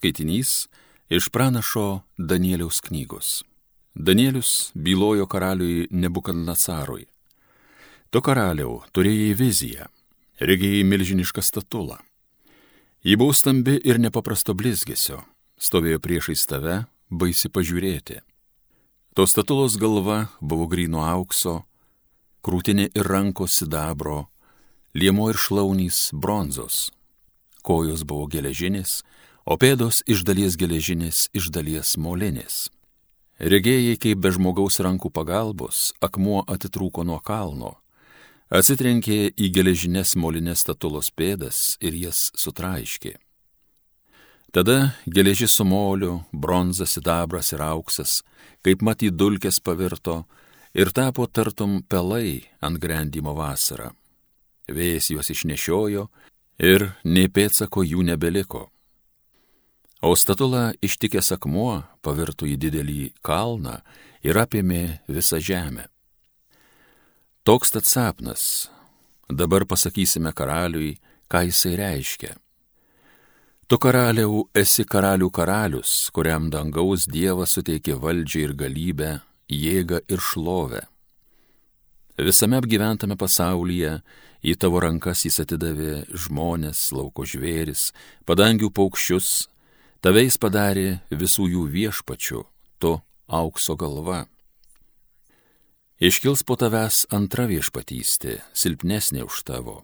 Skaitinys iš pranašo Danieliaus knygos. Danielius bylojo karaliui Nebukadnacarui. Tu karaliau turėjai viziją, regėjai milžinišką statulą. Ji buvo stambi ir nepaprasto blizgesio, stovėjo priešais tave, baisi pažiūrėti. Tos statulos galva buvo grino aukso, krūtinė ir rankos sidabro, liemo ir šlaunys bronzos, kojos buvo geležinės, o pėdos iš dalies geležinės, iš dalies molinės. Regėjai, kaip be žmogaus rankų pagalbos akmuo atitrūko nuo kalno, atsitrenkė į geležinės molinės statulos pėdas ir jas sutraiškė. Tada geležis su moliu, bronza, sidabras ir auksas, kaip matyt dulkės pavirto ir tapo tartum pelai ant grandimo vasarą. Vėjas juos išnešiojo ir nei pėtsako jų nebeliko. O statula ištikęs akmuo pavirto į didelį kalną ir apėmė visą žemę. Toks tad sapnas. Dabar pasakysime karaliui, ką jisai reiškia. Tu karaliau esi karalių karalius, kuriam dangaus Dievas suteikė valdžią ir galybę, jėgą ir šlovę. Visame apgyventame pasaulyje į tavo rankas jis atidavė žmonės, lauko žvėris, padangių paukščius, tavais padarė visų jų viešpačių, tu aukso galva. Iškils po tavęs antra viešpatystė, silpnesnė už tavo.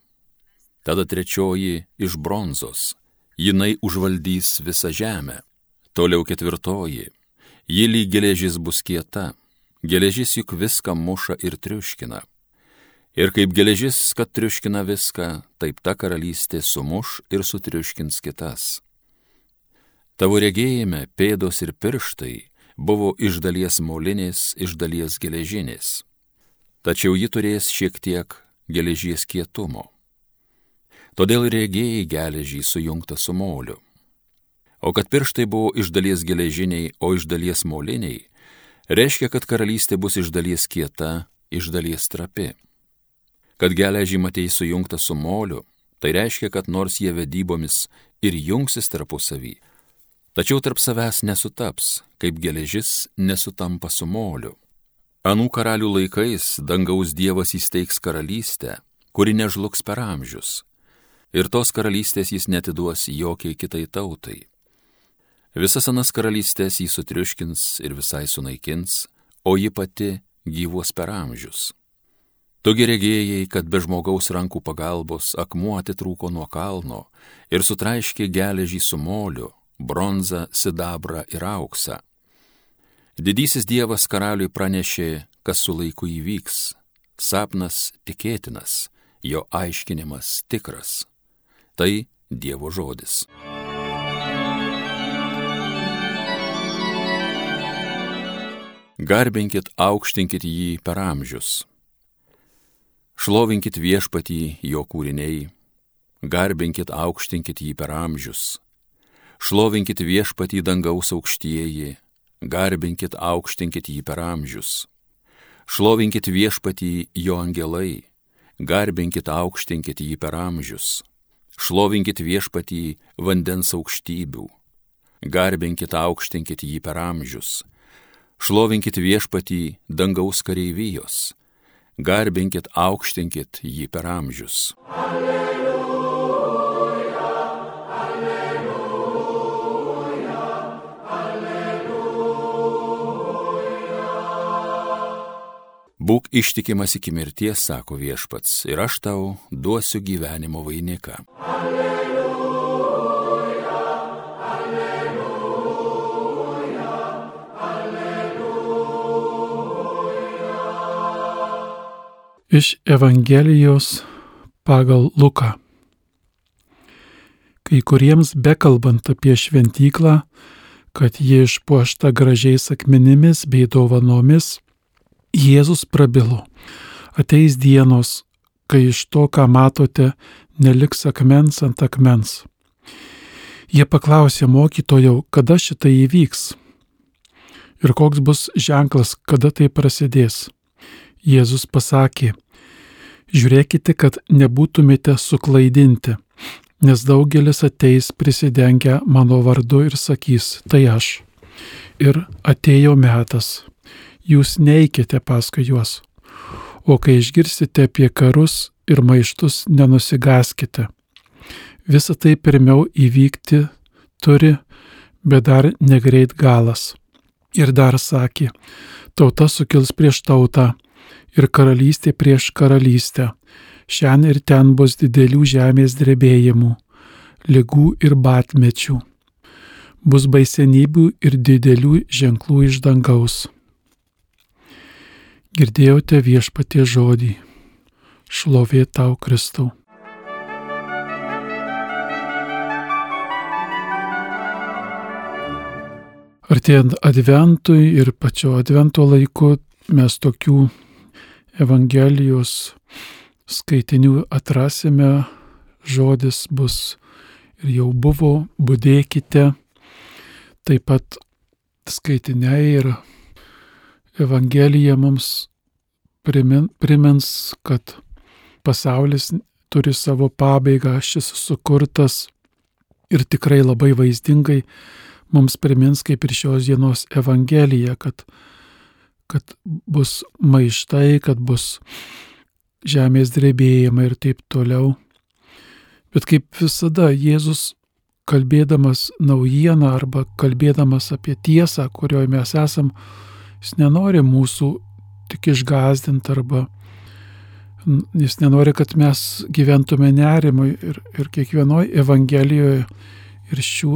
Tada trečioji iš bronzos jinai užvaldys visą žemę. Toliau ketvirtoji, ji lyg geležis bus kieta, geležis juk viską muša ir triuškina. Ir kaip geležis, kad triuškina viską, taip ta karalystė sumuš ir sutriuškins kitas. Tavo regėjime pėdos ir pirštai buvo iš dalies molinės, iš dalies geležinės. Tačiau ji turės šiek tiek geležies kietumo. Todėl regėjai geležį sujungta su moliu. O kad pirštai buvo iš dalies geležiniai, o iš dalies moliniai, reiškia, kad karalystė bus iš dalies kieta, iš dalies trapi. Kad geležį matei sujungta su moliu, tai reiškia, kad nors jie vedybomis ir jungsis tarpusavį, tačiau tarp savęs nesutaps, kaip geležis nesutampa su moliu. Anų karalių laikais dangaus dievas įsteigs karalystę, kuri nežlugs per amžius, ir tos karalystės jis netiduos jokiai kitai tautai. Visas anas karalystės jį sutriuškins ir visai sunaikins, o ji pati gyvuos per amžius. Tugi regėjai, kad be žmogaus rankų pagalbos akmuo atitrūko nuo kalno ir sutraiškė geležį su moliu, bronzą, sidabrą ir auksą. Didysis Dievas karaliui pranešė, kas su laiku įvyks. Sapnas tikėtinas, jo aiškinimas tikras. Tai Dievo žodis. Garbinkit, aukštinkit jį per amžius. Šlovinkit viešpatį jo kūriniai. Garbinkit, aukštinkit jį per amžius. Šlovinkit viešpatį dangaus aukštieji. Garbinkit, aukštinkit jį per amžius. Šlovinkit viešpatį jo angelai. Garbinkit, aukštinkit jį per amžius Šlovinkit viešpatį vandens aukštybių, garbinkit aukštinkit jį per amžius, šlovinkit viešpatį dangaus kareivijos, garbinkit aukštinkit jį per amžius. Alleluja, Būk ištikimas iki mirties, sako viešpats, ir aš tau duosiu gyvenimo vainiką. Alleluja, alleluja, alleluja. Iš Evangelijos pagal Luką. Kai kuriems bekalbant apie šventyklą, kad ji išpuošta gražiais akmenimis bei dovanomis, Jėzus prabilo. Ateis dienos, kai iš to, ką matote, neliks akmens ant akmens. Jie paklausė mokytojau, kada šitai įvyks ir koks bus ženklas, kada tai prasidės. Jėzus pasakė, žiūrėkite, kad nebūtumėte suklaidinti, nes daugelis ateis prisidengę mano vardu ir sakys, tai aš. Ir atėjo metas, jūs neikite paskui juos. O kai išgirsite apie karus ir maištus, nenusigaskite. Visa tai pirmiau įvykti turi, bet dar negreit galas. Ir dar sakė, tauta sukils prieš tautą ir karalystė prieš karalystę Šiandien ir ten bus didelių žemės drebėjimų, lygų ir batmečių. Bus baisenybių ir didelių ženklų iš dangaus. Girdėjote viešpatie žodį. Šlovė tau, Kristau. Artėjant adventui ir pačio advento laiku mes tokių Evangelijos skaitinių atrasime, žodis bus ir jau buvo, būdėkite, taip pat skaitiniai ir Evangelija mums primin, primins, kad pasaulis turi savo pabaigą, šis sukurtas ir tikrai labai vaizdingai mums primins, kaip ir šios dienos Evangelija, kad, kad bus maištai, kad bus žemės drebėjimai ir taip toliau. Bet kaip visada Jėzus kalbėdamas naujieną arba kalbėdamas apie tiesą, kurioje mes esam, jis nenori mūsų tik išgazdinti arba jis nenori, kad mes gyventume nerimui ir, ir kiekvienoje Evangelijoje ir šių,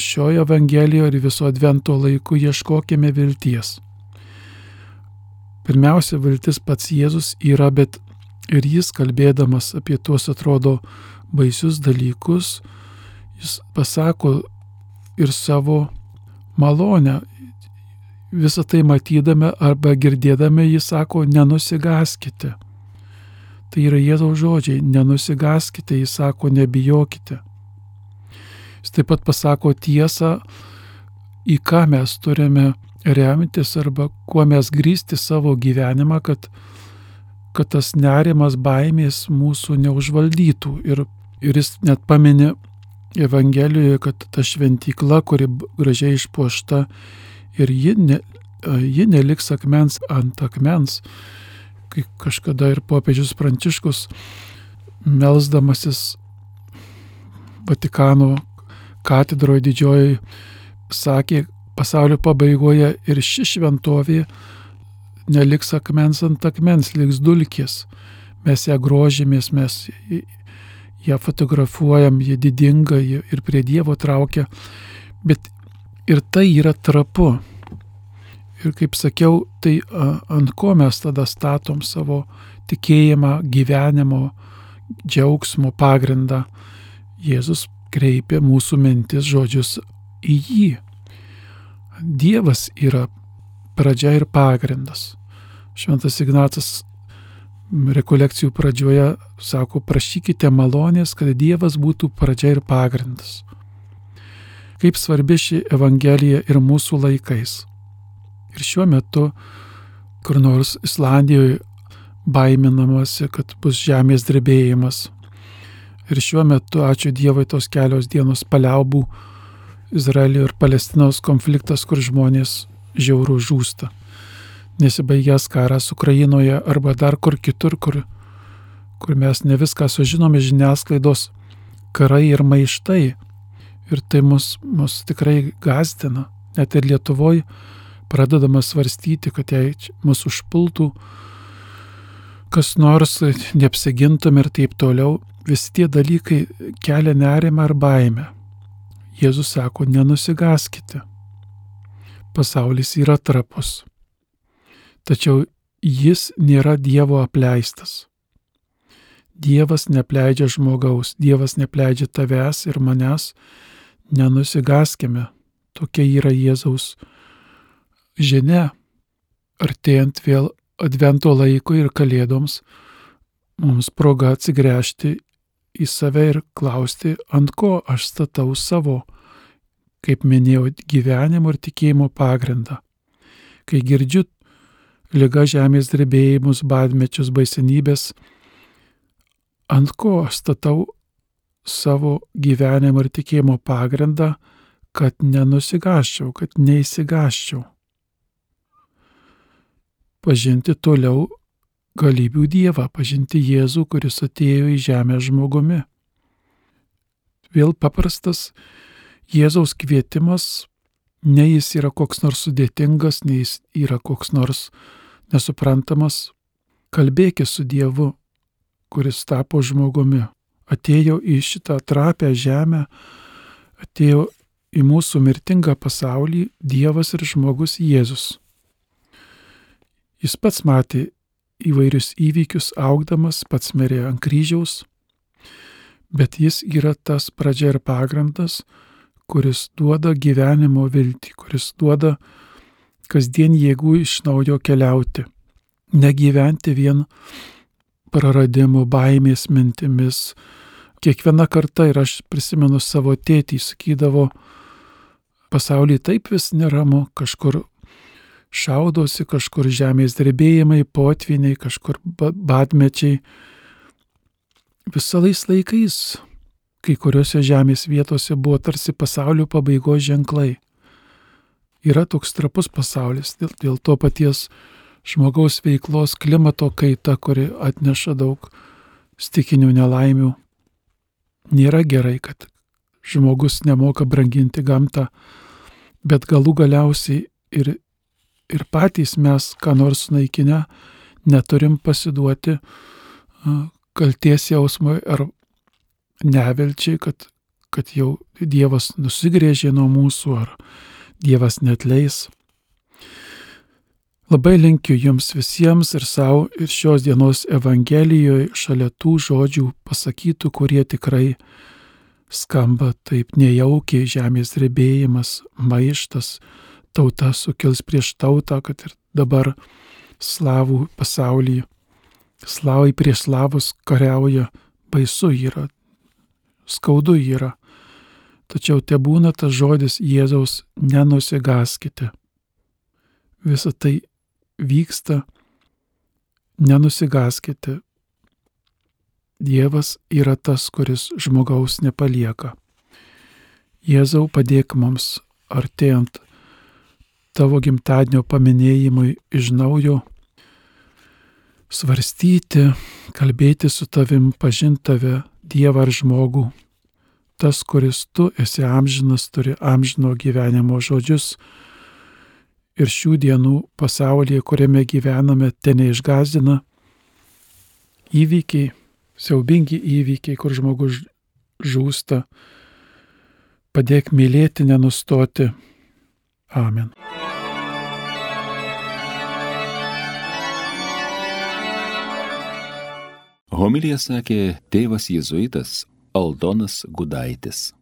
šioje Evangelijoje ir viso advento laiku ieškokime vilties. Pirmiausia, viltis pats Jėzus yra, bet Ir jis kalbėdamas apie tuos atrodo baisius dalykus, jis pasako ir savo malonę. Visą tai matydami arba girdėdami jis sako, nenusigaskite. Tai yra Jėzaus žodžiai, nenusigaskite, jis sako, nebijokite. Jis taip pat pasako tiesą, į ką mes turime remtis arba kuo mes grįsti savo gyvenimą, kad kad tas nerimas, baimės mūsų neužvaldytų. Ir, ir jis net paminė Evangelijoje, kad ta šventykla, kuri gražiai išpuošta ir ji, ne, ji neliks akmens ant akmens, kai kažkada ir popiežius Pranciškus, melzdamasis Vatikano katedroje didžioji, sakė, pasaulio pabaigoje ir ši šventovė neliks akmens ant akmens, liks dulkės. Mes ją grožimės, mes ją fotografuojam, ji didinga ir prie Dievo traukia. Bet ir tai yra trapu. Ir kaip sakiau, tai ant ko mes tada statom savo tikėjimą, gyvenimo, džiaugsmo pagrindą. Jėzus kreipia mūsų mintis žodžius į jį. Dievas yra pradžia ir pagrindas. Šventas Ignacas rekolekcijų pradžioje sako, prašykite malonės, kad Dievas būtų pradžia ir pagrindas. Kaip svarbi ši Evangelija ir mūsų laikais. Ir šiuo metu, kur nors Islandijoje baiminamasi, kad bus žemės drebėjimas. Ir šiuo metu, ačiū Dievui, tos kelios dienos paliaubų Izraelio ir Palestinos konfliktas, kur žmonės žiaurų žūsta. Nesibaigęs karas Ukrainoje arba dar kur kitur, kur, kur mes ne viską sužinome žiniasklaidos karai ir maištai. Ir tai mus, mus tikrai gazdina. Net ir Lietuvoje pradedama svarstyti, kad jei mus užpultų kas nors, neapsigintum ir taip toliau, visi tie dalykai kelia nerimą ar baimę. Jėzus sako, nenusigaskite pasaulis yra trapus. Tačiau jis nėra Dievo apleistas. Dievas nepleidžia žmogaus, Dievas nepleidžia tavęs ir manęs, nenusigaskime. Tokia yra Jėzaus žinia. Artėjant vėl advento laiko ir kalėdoms, mums proga atsigręžti į save ir klausti, ant ko aš statau savo kaip minėjau, gyvenimo ir tikėjimo pagrindą. Kai girdžiu lyga žemės drebėjimus, badmečius, baisenybės, ant ko aš statau savo gyvenimo ir tikėjimo pagrindą, kad nenusigaščiau, kad neįsigaščiau. Pažinti toliau galybių Dievą, pažinti Jėzų, kuris atėjo į žemę žmogumi. Vėl paprastas Jėzaus kvietimas, ne jis yra koks nors sudėtingas, ne jis yra koks nors nesuprantamas. Kalbėkis su Dievu, kuris tapo žmogumi, atėjo į šitą trapę žemę, atėjo į mūsų mirtingą pasaulį Dievas ir žmogus Jėzus. Jis pats matė įvairius įvykius augdamas, pats mirė ant kryžiaus, bet jis yra tas pradžia ir pagrindas, kuris duoda gyvenimo viltį, kuris duoda kasdien jėgų iš naujo keliauti, negyventi vien praradimų, baimės mintimis. Kiekviena karta ir aš prisimenu savo tėtį, sakydavo, pasaulyje taip vis neramu, kažkur šaudosi, kažkur žemės drebėjimai, potviniai, kažkur badmečiai. Visais laikais kai kuriuose žemės vietose buvo tarsi pasaulio pabaigos ženklai. Yra toks trapus pasaulis dėl, dėl to paties žmogaus veiklos klimato kaita, kuri atneša daug stikinių nelaimių. Nėra gerai, kad žmogus nemoka branginti gamtą, bet galų galiausiai ir, ir patys mes, ką nors naikinę, neturim pasiduoti kalties jausmui ar nevilčiai, kad, kad jau Dievas nusigrėžė nuo mūsų ar Dievas netleis. Labai linkiu jums visiems ir savo ir šios dienos Evangelijoje šalia tų žodžių pasakytų, kurie tikrai skamba taip nejaukiai žemės drebėjimas, maištas, tauta sukils prieš tautą, kad ir dabar slavų pasaulyje. Slavai prieš slavus kariauja, baisu yra, skaudu yra. Tačiau te būna tas žodis Jėzaus nenusigaskite. Visą tai vyksta, nenusigaskite. Dievas yra tas, kuris žmogaus nepalieka. Jėzau padėk mums artėjant tavo gimtadienio paminėjimui iš naujo svarstyti, kalbėti su tavim, pažinti tave, Dievą ar žmogų. Tas, kuris tu esi amžinas, turi amžino gyvenimo žodžius. Ir šių dienų pasaulyje, kuriame gyvename, ten neišgazdina įvykiai, siaubingi įvykiai, kur žmogus žūsta. Padėk mylėti, nenustoti. Amen. Homilija sakė tėvas jėzuitas Aldonas Gudaitis.